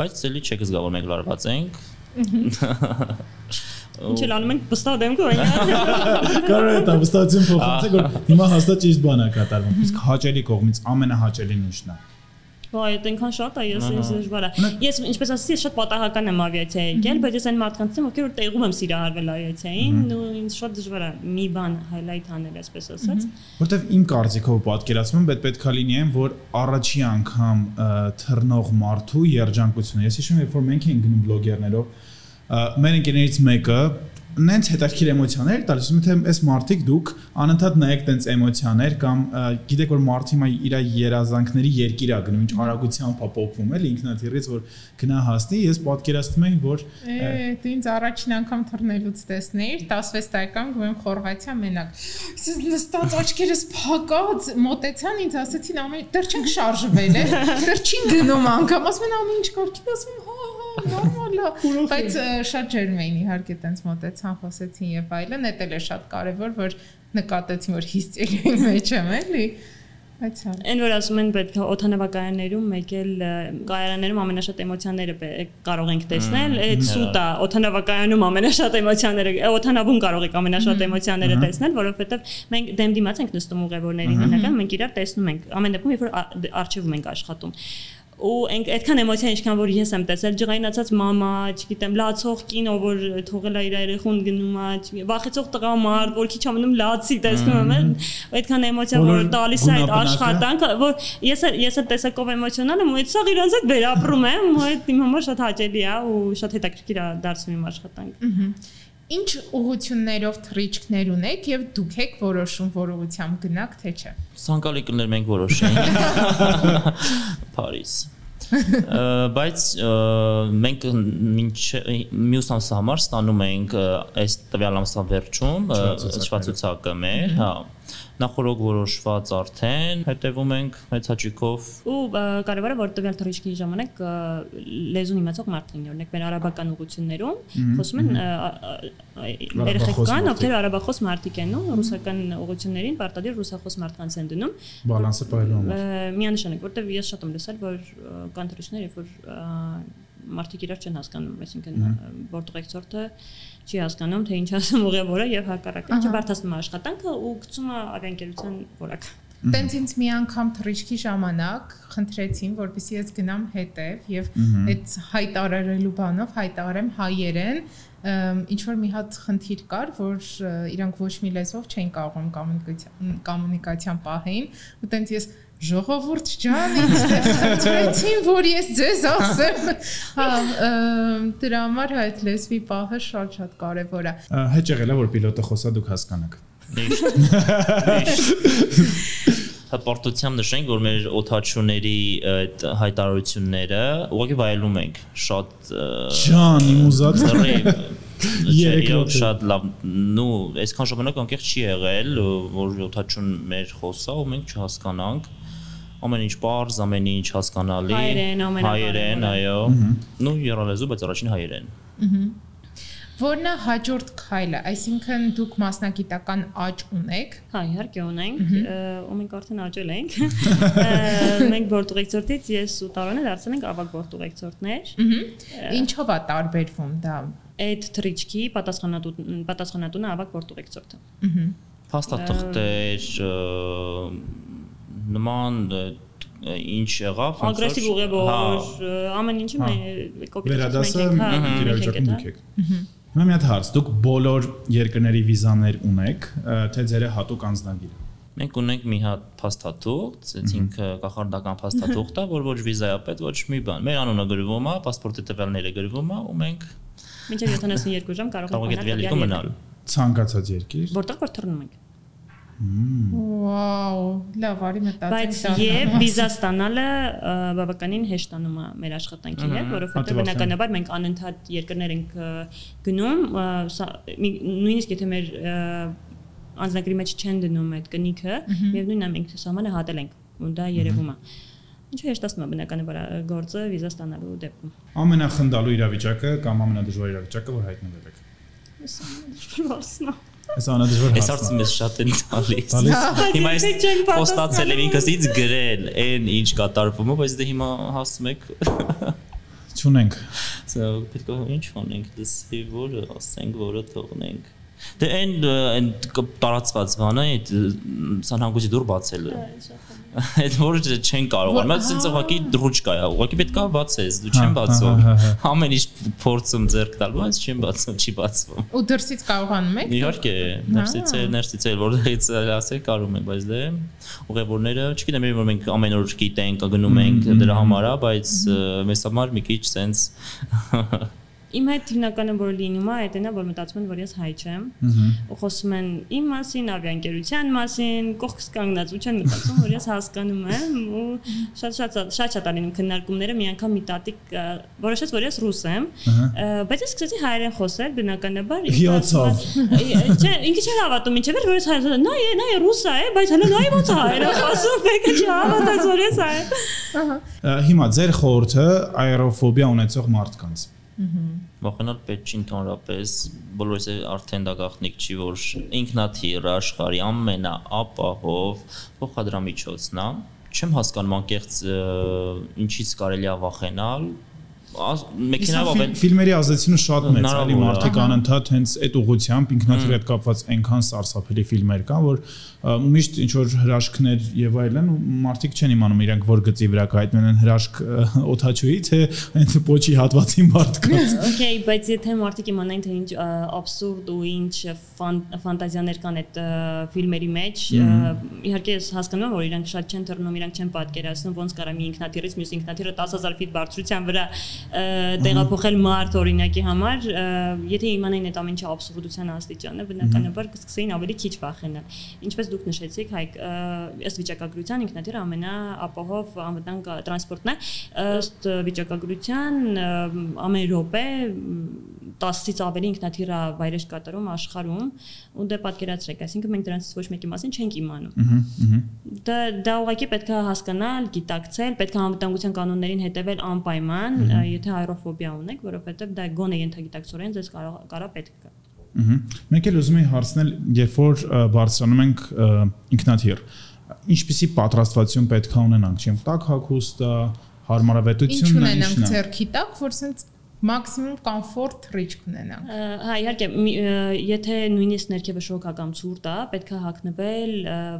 բայց էլի չեք զգա որ մենք լարված ենք։ Ինչ էլ անում ենք վստահ եմ կողմը։ Կարող է դա վստահություն փոխանցել, որ հիմա հաստատ ճիշտ բան է կատարվում։ Իսկ հաճելի կողմից ամենահաճելին ինչն է։ Ոայ, այդ այնքան շատ է, ես ինձ դժվար է։ Ես ինչպես ասացի, ես շատ պատահական եմ ավիացիա եկել, բայց ես այն մարդկանց եմ, ովքեր որ տեղում եմ սիրահարվել ավիացիային, ու ինձ շատ դժվար է մի բան highlight անել, այսպես ասած։ Որտեվ իմ կարծիքով պատկերացնում եմ, պետք պետքա լինի այն, որ առաջի անգամ թռնող մարդու երջանկությունը։ Ես հիշում եմ, երբ որ մենք էինք գնում բլոգերներով, մեր ընկերներից մեկը նենց հետաքրքիր էմոցիաներ տալիս, ասում թե այս մարտիկ դուք անընդհատ նայեք տենց էմոցիաներ կամ գիտեք որ մարտի մայ իր երազանքների երկիր է գնում, ինչ արագությամբ է փոփվում էլ ինքնաթիռից որ գնա հասնի, ես պատկերացնում եմ որ դու ինձ առաջին անգամ թռնելուց տեսնեիր 16 տարեկան գույն Խորվաթիա մենակ։ Ես նստած աչքերս փակած մոտեցան ինձ ասեցին ամեն դեռ չենք շարժվել դեռ չի գնում անգամ, ասում են ամեն ինչ կարգին, ասում հա նորմալ է, բայց շատ ջերմ էին իհարկե տենց մոտեցան, խոսեցին եւ այլն, դա էլ է շատ կարեւոր, որ նկատեցին, որ հիստերիայի մեջ եմ, էլի։ Բայց հա։ Այն որ ասում են պետք է օթանավակայաններում մեկ էլ կայաններում ամենաշատ էմոցիաները կարող ենք տեսնել, այդ սուտա օթանավակայանում ամենաշատ էմոցիաները, օթանավում կարող եք ամենաշատ էմոցիաները տեսնել, որովհետև մենք դեմ դիմաց ենք նստում ուղևորների հիմնական, մենք իրար տեսնում ենք ամեն դեպքում երբ որ արխիվում ենք աշխատում ու այն այդքան էմոցիա ինչքան որ ես եմ տեսել ջղայնացած մամա, չգիտեմ, լացող կինո, որ թողել է իր երեխուն գնում է, վախեցող տղամարդ, որ քիչ ամնում լացի տեսնում եմ, այդքան էմոցիա որ տալիս է այդ աշխատանքը, որ ես ես այդ տեսակով էմոցիոնալ եմ ու այդ սաղ իրանց հետ վերապրում եմ, ու այդ իմ համար շատ հաճելի է ու շատ հետաքրքիր է դարձնում իմ աշխատանքը ինչ ուղություններով թրիչքներ ունեք եւ դուք եք որոշում որ ուղությամբ գնաք թե չէ։ Ցանկալի կներ մենք որոշենք։ Փարիզ բայց մենք ինչ մյուս ամսը համար ստանում ենք այս տվյալ ամսվա վերջում շվացուցակը մեր, հա նախորոք որոշված արդեն հետևում ենք մեծ հաճիկով ու կարևորը որ տվյալ թռիչքի ժամանակ լեզուն իմացող մարդ լինի օրինակ մեր արաբական ուղություններում խոսում են երեխեք կան ովքեր արաբախոս մարդիկ են ու ռուսական ուղություններին պարտադիր ռուսախոս մարդկանց են դնում բալանսը պայլում միանշանակ որտեվ ես շատ եմ լսել որ կան թռիչքներ երբ որ մարդիկ իրար չեն հասկանում այսինքն որտեղեցորդը չի հասկանում թե ինչ ասում ուղևորը եւ հակառակը չբարթացնում աշխատանքը ու գցում է ավիաընկերության որակ Տենց ինձ մի անգամ թռիչքի ժամանակ խնդրեցին, որպեսզի ես գնամ հետև եւ այդ հայտարարելու բանով հայտարարեմ հայերեն, ինչ որ մի հատ խնդիր կար, որ իրանք ոչ մի լեզվով չէին կարողում կոմունիկացիան պահեին, ու տենց ես ժողովուրդ ջան, ինձ խնդրեցին, որ ես ձեզ ասեմ։ Հա, դրա համար այդ լեզվի պահը շատ-շատ կարևոր է։ Հեչ եղել է որ պիլոտը խոսա դուք հասկանաք։ հպարտությամբ նշենք, որ մեր օթաչուների այդ հայտարարությունները ուղղակի վայելում ենք շատ Ջան, իմ ուզած երեք շատ լավ նու այսքան ժամանակ անկեղծ չի եղել որ օթաչուն մեր խոսա ու մենք չհասկանանք ամեն ինչ པարզ, ամեն ինչ հասկանալի։ Հայերեն, հայերեն, այո։ Նու երալեզու, բայց առաջին հայերեն։ Որն է հաջորդ քայլը, այսինքն դուք մասնագիտական աճ ունեք։ Հա, իհարկե ունենք, ու մենք արդեն աճել ենք։ Մենք բորտուղեկցորդից ես ու Տարոնը դարձել ենք ավագ բորտուղեկցորդներ։ Ինչով է տարբերվում դա։ Այդ թրիչքի պատասխանատու պատասխանատունը ավագ բորտուղեկցորդը։ Փաստաթղթեր, նման ինչ եղավ ագրեսիվ ուղևոր հա։ ամեն ինչը հա։ կոպիտ վերադասը դիրաժակում հա, դուք եք հիմա մի հատ հարց դուք բոլոր երկրների վիզաներ ունեք թե ձերը հատուկ անձնագիր մենք ունենք մի հատ փաստաթուղթ, այսինքն կախարդական փաստաթուղթ է, որ ոչ վիզա է պետք, ոչ մի բան։ Մեր անունը գրվում է, паспоրտի տվյալները գրվում է ու մենք մինչև 72 ժամ կարող ենք մնալ։ Ցանկացած երկիր։ Որտեղ որ թռնում ենք։ Վաու, լավ, արի մտածեմ։ Բայց եւ վիզա ստանալը բավականին հեշտանում է մեր աշխատանքի հետ, որովհետեւ բնականաբար մենք անընդհատ երկրներ ենք գնում, նույնիսկ եթե մեր անձնագրի մեջ չեն դնում այդ կնիքը, միևնույնն է մենք սահմանը հատել ենք, ու դա երևում է։ Ինչու հեշտացնում է բնականաբար գործը վիզա ստանալու դեպքում։ Ամենախնդալու իրավիճակը կամ ամենադժվար իրավիճակը, որ հայտնվել եք։ Դժվարն է։ Այս անադժվար հարցը։ Այս հարցը մեզ շատ են տալիս։ Հիմա ես պոստացել եմ ինքսից գրել այն ինչ կատարվում է, բայց դե հիմա հասնում եք չունենք։ So պետք է ինչ անենք, դասի որը ասենք, որը թողնենք։ Դե այն տարածված բանը այդ սանհանգույցի դուր բացելը։ Այդ որը չեն կարողանում։ Բայց ցենց ուղակի դրուճ կա, ուղակի պետքա բացես, դու չեն բացում։ Ամեն ինչ փորձում ձեռք տալ, բայց չեն բացում, չի բացվում։ Ու դրսից կարողանում եք։ Իհարկե, ներսից է, ներսից է, որտեղից ասել կարող ենք, բայց դե ուղևորները, չգիտեմ, որ մենք ամեն օր գիտենք, գնում ենք դրա համար, բայց մեզ համար մի քիչ ցենց իմ հետ հիմնականը որ լինում է, այդ այնա որ մտածում են, որ ես հայ չեմ։ Ու խոսում են իմ մասին, ավիաընկերության մասին, կողքս կանգնած ու չեն մտածում, որ ես հասկանում եմ ու շատ շատ շատ շատ ալինում քննարկումները մի անգամ մի տատիկ որոշեց, որ ես ռուս եմ, բայց ես սկսեցի հայերեն խոսել բնականաբար։ Հիացավ։ Չէ, ինքը չէր հավատում, ինչեւ էր, որ ես հայ, նա է, նա է ռուսա է, բայց հələ նա է ո՞նց հայերեն խոսում, մեկը չհավատաց, որ ես հայ։ Ահա։ Հիմա ձեր խորհուրդը աերոֆոբիա ունեցող մարդկանց Վախենալ պետք չի ընդհանրապես բոլորս արդեն դա գաղտնիք չի որ ինքնաթիռ աշխարհի ամենաապահով փոխադրամիջոցն է չեմ հասկանում անկեղծ ինչից կարելի է վախենալ մեքենայով ավել ֆիլմերի ազդեցությունը շատ մեծ է, էլի մարդիկ անընդհատ հենց այդ ուղությամբ ինքնաթիռի հետ կապված այնքան սարսափելի ֆիլմեր կան, որ միշտ ինչ որ հրաշքներ եւ այլն ու մարդիկ չեն իմանում իրանք որ գծի վրա կհայտնեն են հրաշք օթաչուի թե այնց պոչի հատվածի մարդկանց։ Okay, բայց եթե մարդիկ իմանային թե ինչ абսուրդ ու ինչ ֆանտազիաներ կան այդ ֆիլմերի մեջ, իհարկե ես հասկանում եմ որ իրանք շատ չեն թռնում, իրանք չեն պատկերացնում ոնց կարա մի ինքնաթիռից մյուս ինքնաթիռը 10000 ֆիտ բարձրության վրա տեղափոխել մարդ օրինակի համար, եթե իմանային այդ ամենը абսուրդության աստիճանը, բնականաբար կսկսեին ավելի քիչ վախենալ։ Ինչպես դուք նշեցիք, հայք ըստ վիճակագրության ինքնաթիռը ամենաապահով անվտանգ տրանսպորտն է, ըստ վիճակագրության ամեն րոպե 10-ից ավելի ինքնաթիռը վայրեջ կատարում աշխարհում ու դե պատկերացրեք, այսինքն մենք դրանից ոչ մեկի մասին չենք իմանում։ Դա դա ուղղակի պետք է հասկանալ, գիտակցել, պետք է անվտանգության կանոններին հետևել անպայման, եթե այրոֆոբիա ունեք, որովհետև դա գոնե ենթագիտակցորեն ձեզ կարող կարա պետք կա։ Ահա։ Մենք էլ ուզում ենք հարցնել, երբ որ բարձրանում ենք ինքնաթիռ, ինչպիսի պատրաստվածություն պետք է ունենանք, չեմ տակ հագուստը, հարմարավետությունն ինչն է։ Ինչ ունենանք ձեռքի տակ, որ սենց մաքսիմում կոմֆորտ թրիչք ունենանք։ Հա, իհարկե, եթե նույնիսկ ներքևը շոկական ցուրտ է, պետք է հագնվել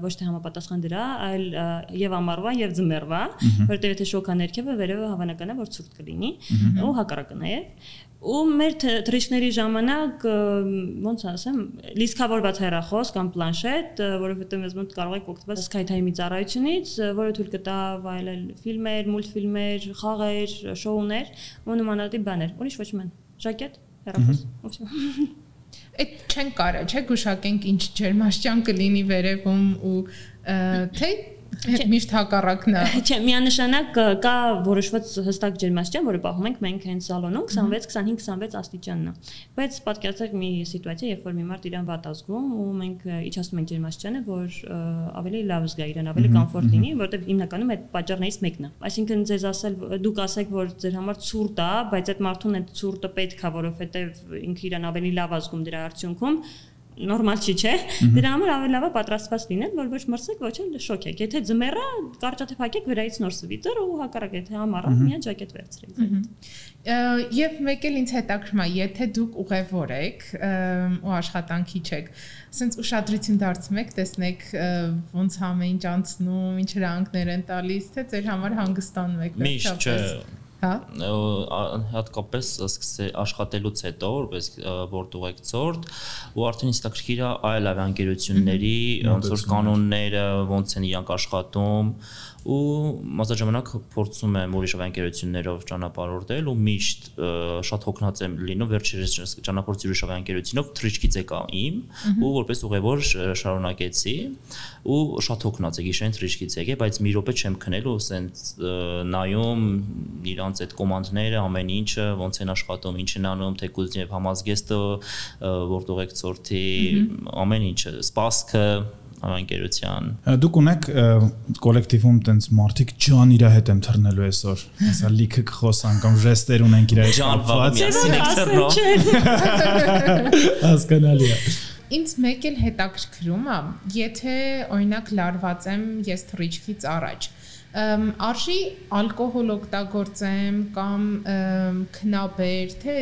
ոչ թե համապատասխան դրա, այլ եւ ամառվա եւ ձմեռվա, որտեղ եթե շոկա ներքևը, վերևը հավանական է որ ցուրտ կլինի, ու հակառակը նաեւ ու մեր թրիչների ժամանակ ոնց ասեմ լիսկավորված հեռախոս կամ պլանշետ որովհետեւ մեզ մոտ կարող եք օգտվել Skytime-ի ծառայությունից որը թույլ կտա վայելել ֆիլմեր, մուլտֆիլմեր, խաղեր, շոուներ ու նմանատիպ բաներ ուրիշ ոչ մեն ժակետ հեռախոս Այդ չեն կարա, չէ՞ գուշակենք ինչ ջերմաշճան կլինի վերևում ու թե Միշտ հակառակն է։ Չէ, միանշանակ կա որոշված հստակ ջերմաստիճան, որը պահում ենք մենք հենց սալոնում 26-25-26 աստիճանն է։ Բայց պատկերացրեք մի սիտուացիա, երբ որ մի մարդ իրան վատ ազգում ու մենք իջացնում ենք ջերմաստիճանը, որ ավելի լավ զգա իրան, ավելի կոմֆորտ լինի, որովհետև հիմնականում այդ պատճառներից մեկն է։ Այսինքն ձեզ ասել դուք ասեք, որ ձեր համար ցուրտ է, բայց այդ մարդուն այդ ցուրտը պետք է, որովհետև ինքը իրան ավելի լավ ազգում դրա արդյունքում նորմալ չի, չէ։ Դրա համար ավելի լավ է պատրաստված լինել, որ ոչ մրսեք, ոչ էլ շոկեք։ Եթե ձմեռը կարճատև հագեք վրայից նոր սվիտեր ու հակառակ եթե համառը միա ջակետ վերցրեք։ Եվ մեկ էլ ինձ հետաքրքրում է, եթե դուք ուղևոր եք ու աշխատանքի չեք, ասենց ուշադրություն դարձնում եք, տեսնեք ոնց ամեն ինչ անցնում, ինչ հրանքներ են տալիս, թե ձեր համար հանգստանում եք վերջապես։ Միշտ չէ Հա։ Հատկապես սկսե աշխատելուց հետո, որպես որտուղ եկցորդ, ու արդեն ինստակրքիր այլ ավիաընկերությունների ոնց որ կանոնները, ոնց են իրանք աշխատում, ու մասնաժամանակ փորձում եմ ուրիշ ավիաընկերություններով ճանապարհորդել ու միշտ շատ հոգնած եմ լինում վերջերս ճանապարհորդի ուրիշ ավիաընկերությունով թրիչքից եկա իմ ու որպես ուղևոր շարունակեցի ու շատ հոգնած է գիշերին թրիչքից եկե բայց մի րոպե չեմ քնել ու ասենց նայում իրանց այդ կոմանդները ամեն ինչը ոնց են աշխատում ինչ են անում թեկուզ եւ համազգեստը որտեղ եք ծորթի ամեն ինչը սպասքը ընկերության։ Դուք ունեք կոլեկտիվում տենց մարդիկ ջան իր հետ եմ թռնելու այսօր։ Հեսա լիքը կխոսան կամ ժեստեր ունենք իր հետ։ Ջան վաղամիասին եք թռնում։ Հասկանալի է։ Ինձ մեկ էլ հետաքրքրում է, եթե օրինակ լարված եմ ես թռիչքից առաջ, արժի ալկոհոլ օգտագործեմ կամ քնաբեր, թե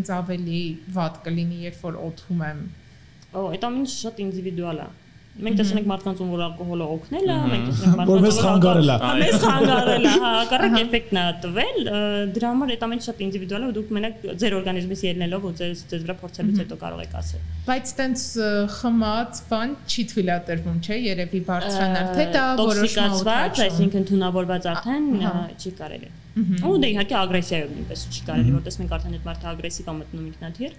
ինձ ավելի վատ կլինի, երբ որ օթում եմ։ Օ, այդ ամենը շատ ինդիվիդուալ է Մենք տեսնում ենք մարդկանց ում որ ալկոհոլը օգնել է, մենք տեսնում ենք Որ մեզ խանգարել է։ Մեզ խանգարել է, հա, հակառակ էֆեկտն է տվել։ Դրա համար այդ ամենը շատ ինդիվիդուալ է ու դուք մենակ ձեր օրգանիզմից ելնելով ու ձեզ ձեզ վրա փորձելուց հետո կարող եք ասել։ Բայց տենց խմած բան չի թույլատրվում, չէ՞, երևի բարձրանալ, թե դա որոշված, այսինքն թունավորված արդեն չի կարելի։ Ու դե իհարկե ագրեսիայով նույնպես չի կարելի, որտեղ մենք արդեն այդ մարդը ագրեսիվ է մտնում ինքնաթիռ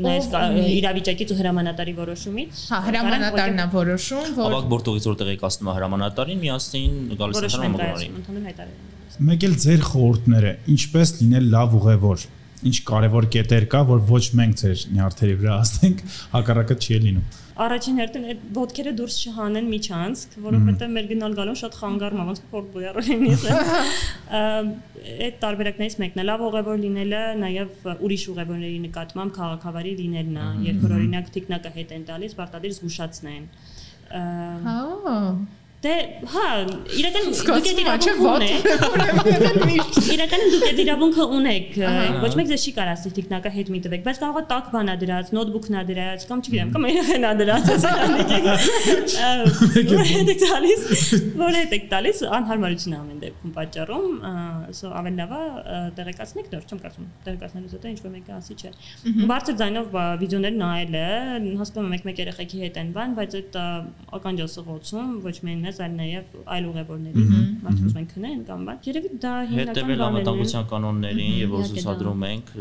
իրավիճակից ու հրամանատարի որոշումից։ Հա, հրամանատարն է որոշում, որ Ավակ բորտողից որտեղ եք ասում հրամանատարին, միասին գալիս է հրամանատարին։ Ընդհանուր հայտարարություն։ Մեկ էլ ձեր խորհուրդները, ինչպես լինել լավ ուղևոր ինչ կարևոր կետեր կա, որ ոչ մենք ձեր նյարդերի վրա ասենք, հակառակը չի լինում առաջին հերթին այդ ոդքերը դուրս չհանեն միջանցք, որովհետև մեր գնալ գալուն շատ խանգարում է, ոնց որ բոյարոլինից է։ Այդ տարբերակներից մեկն է լավ ուղևոր լինելը, նաև ուրիշ ուղևորների նկատմամբ քաղաքավարի լինելն է, երբ որ օրինակ տիկնակը հետ են տալիս, պարտադիր զգուշացնեն։ Հա Դե, հա, իրական դուք այդ իրավունքը ունեք։ Իրական դուք այդ իրավունքը ունեք։ Ոչ մեկ ձեզ չի կարող ասել տիկնակը հետ մի տվեք, բայց կարող է տակ բանա դրած, նոթբուքն է դրած, կամ չգիտեմ, կամ երեխան է դրած, ասել։ Դեք տալիս, որ հետ եք տալիս, անհարմարություն ամեն դեպքում պատճառում, սո ավելի լավ է տեղեկացնեք դեռ, չեմ կարծում, տեղեկացնելուց հետո ինչ որ մեկը ասի չէ։ Բարձր ձայնով վիդեոներ նայելը, հասկանում եմ մեկ-մեկ երեխեքի հետ են բան, բայց այդ ականջասղոցում ոչ միայն մեզ, այլ նաև այլ ուղևորների մարդիկ ուզում են քնեն կամ բան։ Երևի դա հիմնական բանն է։ անվտանգության կանոններին եւ որ ցուցադրում ենք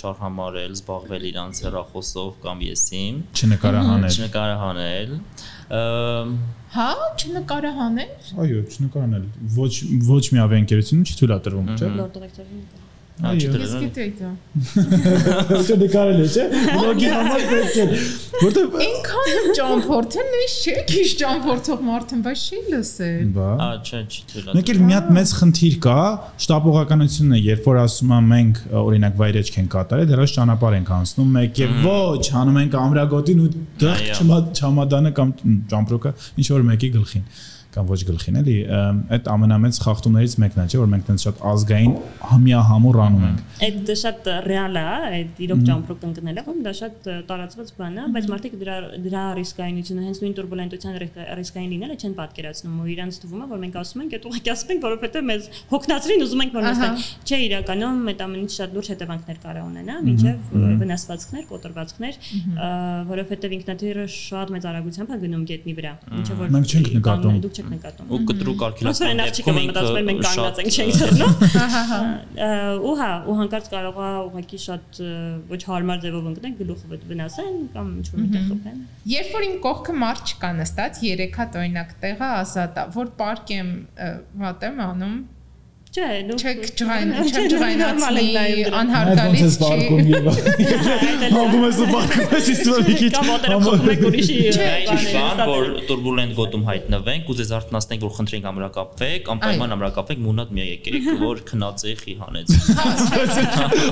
չարհամարել, զբաղվել իրանց հեռախոսով կամ եսիմ, չնկարահանել։ Չնկարահանել։ Հա, չնկարահանել։ Այո, չնկարահանել։ Ոչ ոչ մի ավիաընկերությունում չի թույլատրվում, չէ՞։ Լորդ դիրեկտորին Այո, ես գիտեի դա։ Չէ, դեկարել է, չէ։ Բլոգի համար պետք է։ Որտեվ ինքան ճամփորդեն նույնիսկ չէ, քիչ ճամփորդող մարդն, բայց չի լսել։ Բա։ Ա, չէ, չի թույլատրում։ Մեկ էլ մի հատ մեծ խնդիր կա, շտապողականությունն է, երբ որ ասում եմ մենք օրինակ վայրեջք են կատարել, դեռ ճանապարհ ենք անցնում, մեկ է ոչ, հանում ենք ամրագոտին ու դեղ չամադանը կամ ճամպրոկը ինչ որ մեկի գլխին կամ ոչ գլխին էլի այդ ամենամեծ խախտումներից մեկն է չէ որ մենք դեռ շատ ազգային համիա համուր անում ենք այդ դա շատ ռեալ է այդ իրոք ճամփրուկ ընկնելը ում դա շատ տարածված բան է բայց մարդիկ դրա դրա ռիսկայինությունը հենց նույն турբուլենտության ռիսկային լինելը չեն պատկերացնում ու իրանց թվում է որ մենք ասում ենք այդ ուղղակի ասում ենք որովհետեւ մեզ հոգնածրին ուզում ենք որ նստեն չէ իրականում այդ ամենից շատ լուրջ հետևանքներ կարող ունենա մինչև վնասվածքներ կոտրվածքներ որովհետեւ ինքնաթիռը շատ մեծ արագությամբ է գնում գետնի վրա ինչը որ մենք չենք նկատում չեք նկատում։ Ու կտրուկ արկելացման դեպքում մտածում ենք մենք կանգնած ենք չենք դառնում։ Ու հա, ու հանկարծ կարող է ուղղակի շատ ոչ հարմար ձևով ընկնեն, գլուխը վնասեն կամ ինչ որ միտեղ խփեն։ Երբ որ իմ կողքը մարդ չկա նստած, երեք հատ օրինակ տեղը ազատ է, որ պարկ եմ վատ եմ անում, Չէ, նո։ Չեք ջղայն, չեք ջղայնացնի, անհարգալից չի։ Հանում ես ու բարկում ես իստում մի քիչ։ Կամ ոտերը խփում եք ուրիշի։ Չէ, բան, որ турբուլենտ գոտում հայտնվենք, ու ձեզ արտնասնենք, որ խնդրենք ամրակապվեք, անպայման ամրակապվեք, մունատ մի եկեք, որ քնածի խի հանեց։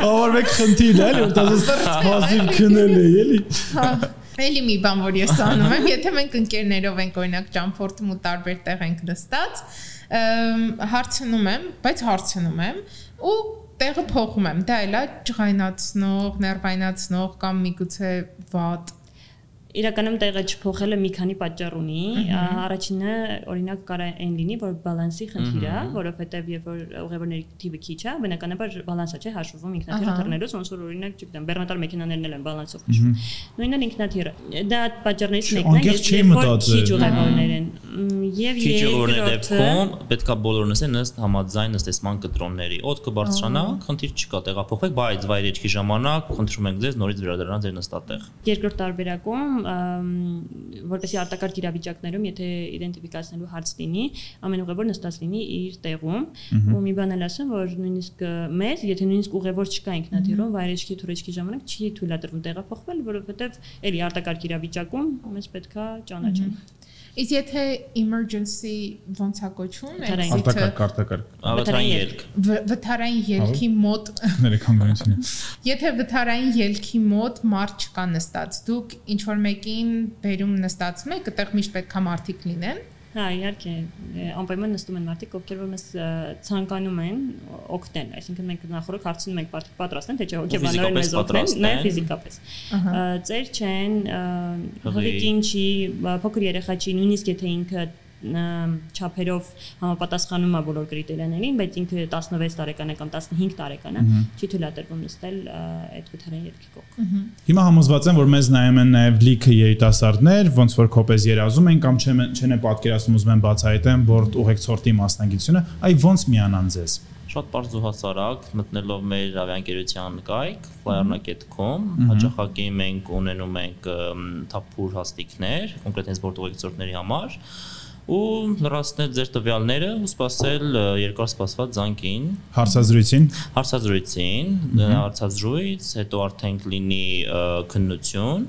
Ավարվեք խնդիրն էլի, որ դասես մազիվ քնել է, էլի։ Հա։ Էլի մի բան, որ ես անում եմ, եթե մենք ընկերներով ենք օրինակ ճամփորդում ու տարբեր տեղ ենք նստած, հարցնում եմ, բայց հարցնում եմ ու տեղը փոխում եմ։ Դա էլա ջղայնացնող, ներվայնացնող կամ միգուցե վատ իրականում տեղը չփոխելը մի քանի պատճառ ունի։ Առաջինը օրինակ կարա այն լինի, որ բալանսի խնդիր է, որովհետև երբ որ ուղևորների թիվը քիչ է, բնականաբար բալանսը չէ հաշվում ինքնաթիռ թռնելուց, ոնց որ օրինակ, չգիտեմ, բեռնատար մեքենաներն էլ են բալանսով քշում։ Նույնն ինքնաթիռը։ Դա պատճառներից մեկն է, երբ որ քիչ ուղևորներ են։ Եվ երկրորդը դեպքում պետքա բոլորն ասեն ըստ համաձայն ըստ էսման կտրոնների։ Օդը բարձրանա, խնդիր չկա, տեղափոխվեք, բայց վայրեջքի ժամանակ խնդրում ենք ձեզ նորից վերադառնալ ձեր նստատեղ։ Երկրորդ տարբերակում որպեսի արտակարգ իրավիճակներում, եթե իդենտիֆիկացնելու հարց լինի, ամեն ուղևոր նստած լինի իր տեղում, ու մի բան էլ ասեմ, որ նույնիսկ մեզ, եթե նույնիսկ ուղևոր չկա ինքնաթիռում, վայրեջքի թուրեջքի ժամանակ չի թույլատրվում տեղափոխվել, որովհետև էլի արտակարգ իրավիճակում մեզ պետքա ճանաչեն։ Իսկ եթե emergency ոնց է կոչվում, կարտակարգ, վթարային ելք։ Վթարային ելքի մոտ ներքանգանությունը։ Եթե վթարային ելքի մոտ մարդ չկա նստած, դուք ինչ որ մեկին բերում նստածում եք, այդտեղ միշտ պետքա մարդիկ լինեն Հա, իհարկե, անպայման նստում են մարդիկ, ովքեր որ մեզ ցանկանում են օգնել, այսինքն մենք նախորդ հարցնում ենք մարդիկ պատրաստ են, թե չէ հոգեբանորեն մեզ օգնեն, նաև ֆիզիկապես։ Ծեր չեն, հղիկինչի, փոքր երեխա չի, նույնիսկ եթե ինքը չափերով համապատասխանում է բոլոր կրիտերիաներին, բայց ինքը 16 տարեկան է կամ 15 տարեկան է, չի թույլատրվում նստել այդ վթարային երկի կողք։ Հիմա համոզված եմ, որ մեզ նայում են նաև լիքը երիտասարդներ, ոնց որ կոպեզ երազում են կամ չեն չեն պատկերացնում ուզում են բացահայտեն բորդ ուղեկցորդի մասնագիտությունը, այ ոնց միանան ձեզ շատ բարձ ու հասարակ մտնելով մեր ավիաընկերության կայք flyerna.com հաճախակի մենք ունենում ենք թափուր հաստիկներ կոնկրետ հենց բորտուղեկցորդների համար ու լրացնել ձեր տվյալները ու սпасել երկար սպասված ցանկին հարցազրույցին հարցազրույցին հարցազրույց հետո արդեն կլինի քննություն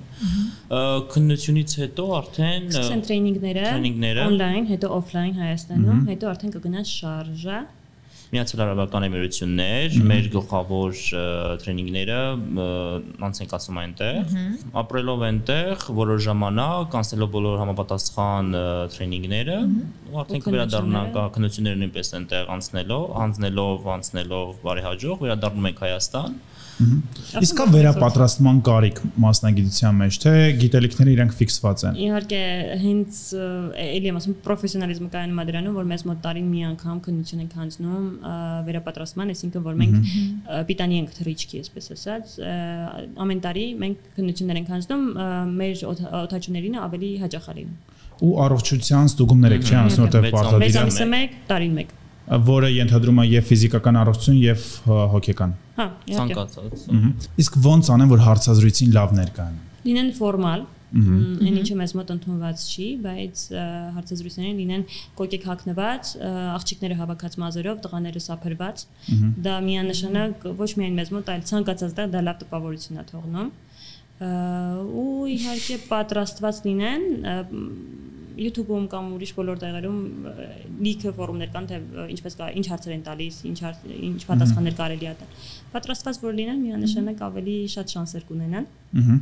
քննությունից հետո արդեն սկսեն տրեյնինգները տրեյնինգները on-line հետո off-line Հայաստանում հետո արդեն կգնա շարժա Միացյալ Արաբական Էմիրություններ, մեր գլխավոր տրեյնինգները անց ենք ասում այնտեղ, ապրելով այնտեղ որոշ ժամանակ, անցնելով բոլոր համապատասխան տրեյնինգները, ու արդեն կվերադառնանք քննությունները նույնպես այնտեղ անցնելով, անցնելով, անցնելով բարեհաջող վերադառնում ենք Հայաստան Իսկ կա վերապատրաստման կարիք մասնագիտության մեջ, թե գիտելիքները իրենք ֆիքսված են։ Իհարկե, հենց էլի եմ ասում պրոֆեսիոնալիզմը կայանում է դրանում, որ մեզ մոտ տարին մի անգամ քննություն ենք հանձնում վերապատրաստման, այսինքն որ մենք պիտանի ենք թրիչքի, այսպես ասած, ամեն տարի մենք քննություններ ենք հանձնում մեր օթաչուներին ավելի հաճախալի ու առողջության ստուգումներ եք չի անցնում որտեղ պարտադիր է։ Մեծ ամսը 1, տարին 1 որը ենթադրում է եւ ֆիզիկական առողջություն եւ հոգեկան։ Հա, ցանկացած։ Իսկ ոնց անեն որ հարցազրույցին լավ ներկայանան։ Լինեն ֆորմալ, Այն ինչը մեզ մոտ ընդունված չի, բայց հարցազրույցներին լինեն կոկեկ հակնված, աղջիկները հավաքած մազերով, տղաները սափրված։ Դա միանշանակ ոչ միայն մեզ մոտ, այլ ցանկացած դա դա լավ տպավորություն է թողնում։ ու իհարկե պատրաստված լինեն YouTube-ում կամ ուրիշ բոլոր տեղերում լիքը ֆորումներ կան, թե ինչպես կա, ինչ հարցեր են տալիս, ինչ ինչ պատասխաններ կարելի է տալ։ Պատրաստված որ լինեն, միանշանակ ավելի շատ շանսեր կունենան։ Ահա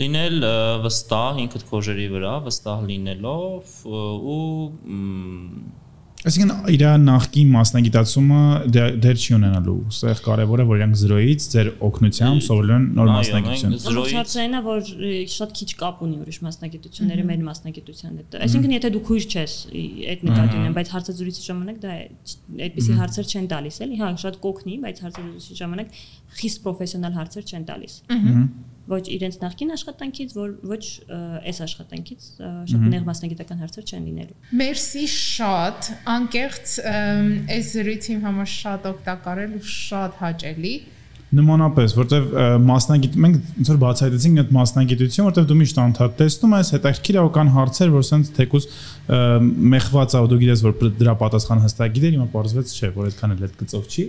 լինել վստահ ինքդ քոժերի վրա, վստահ լինելով ու Այսինքն իր նախկին մասնագիտացումը դեր չի ունենալու։ Այստեղ կարևորը որ իրանք 0-ից ձեր օգնությամբ սովորել են նոր մասնագիտություն։ 0-ից այն է որ շատ քիչ կապ ունի ուրիշ մասնագիտությունները մեր մասնագիտության հետ։ Այսինքն եթե դու քույր ես այդ նկատի ունեմ, բայց հարցազրույցի ժամանակ դա այդպիսի հարցեր չեն տալիս էլի, հա շատ կօգնի, բայց հարցազրույցի ժամանակ խիստ պրոֆեսիոնալ հարցեր չեն տալիս։ Ահա ոչ իրենց նախկին աշխատանքից, որ ոչ այս աշխատանքից շատ նեղ մասնագիտական հարցեր չեն լինելու։ Մերսի շատ, անկեղծ այս զրույցի համար շատ օգտակար էր ու շատ հաճելի նմանապես, որտեվ մասնագիտ մենք ոնց որ բացահայտեցինք այդ մասնագիտություն, որտեվ դու միշտ անդադ տեսնում ես, հետաքրքիր է կան հարցեր, որ սենց թեկուս մեխված է, ու դու գիտես, որ դրա պատասխանը հստակ գիտեր, հիմա պարզվեց չէ, որ այդքան էլ այդ գծով չի։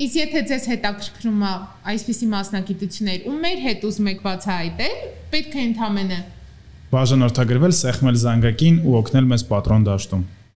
Իսկ եթե ձեզ հետաքրքրում է այսպիսի մասնագիտություններ, ու մեր հետ ուզում եք բացահայտել, պետք է ընդամենը բաժանորդագրվել, սեղմել զանգակին ու օգնել մեզ պատրոն դաշտում։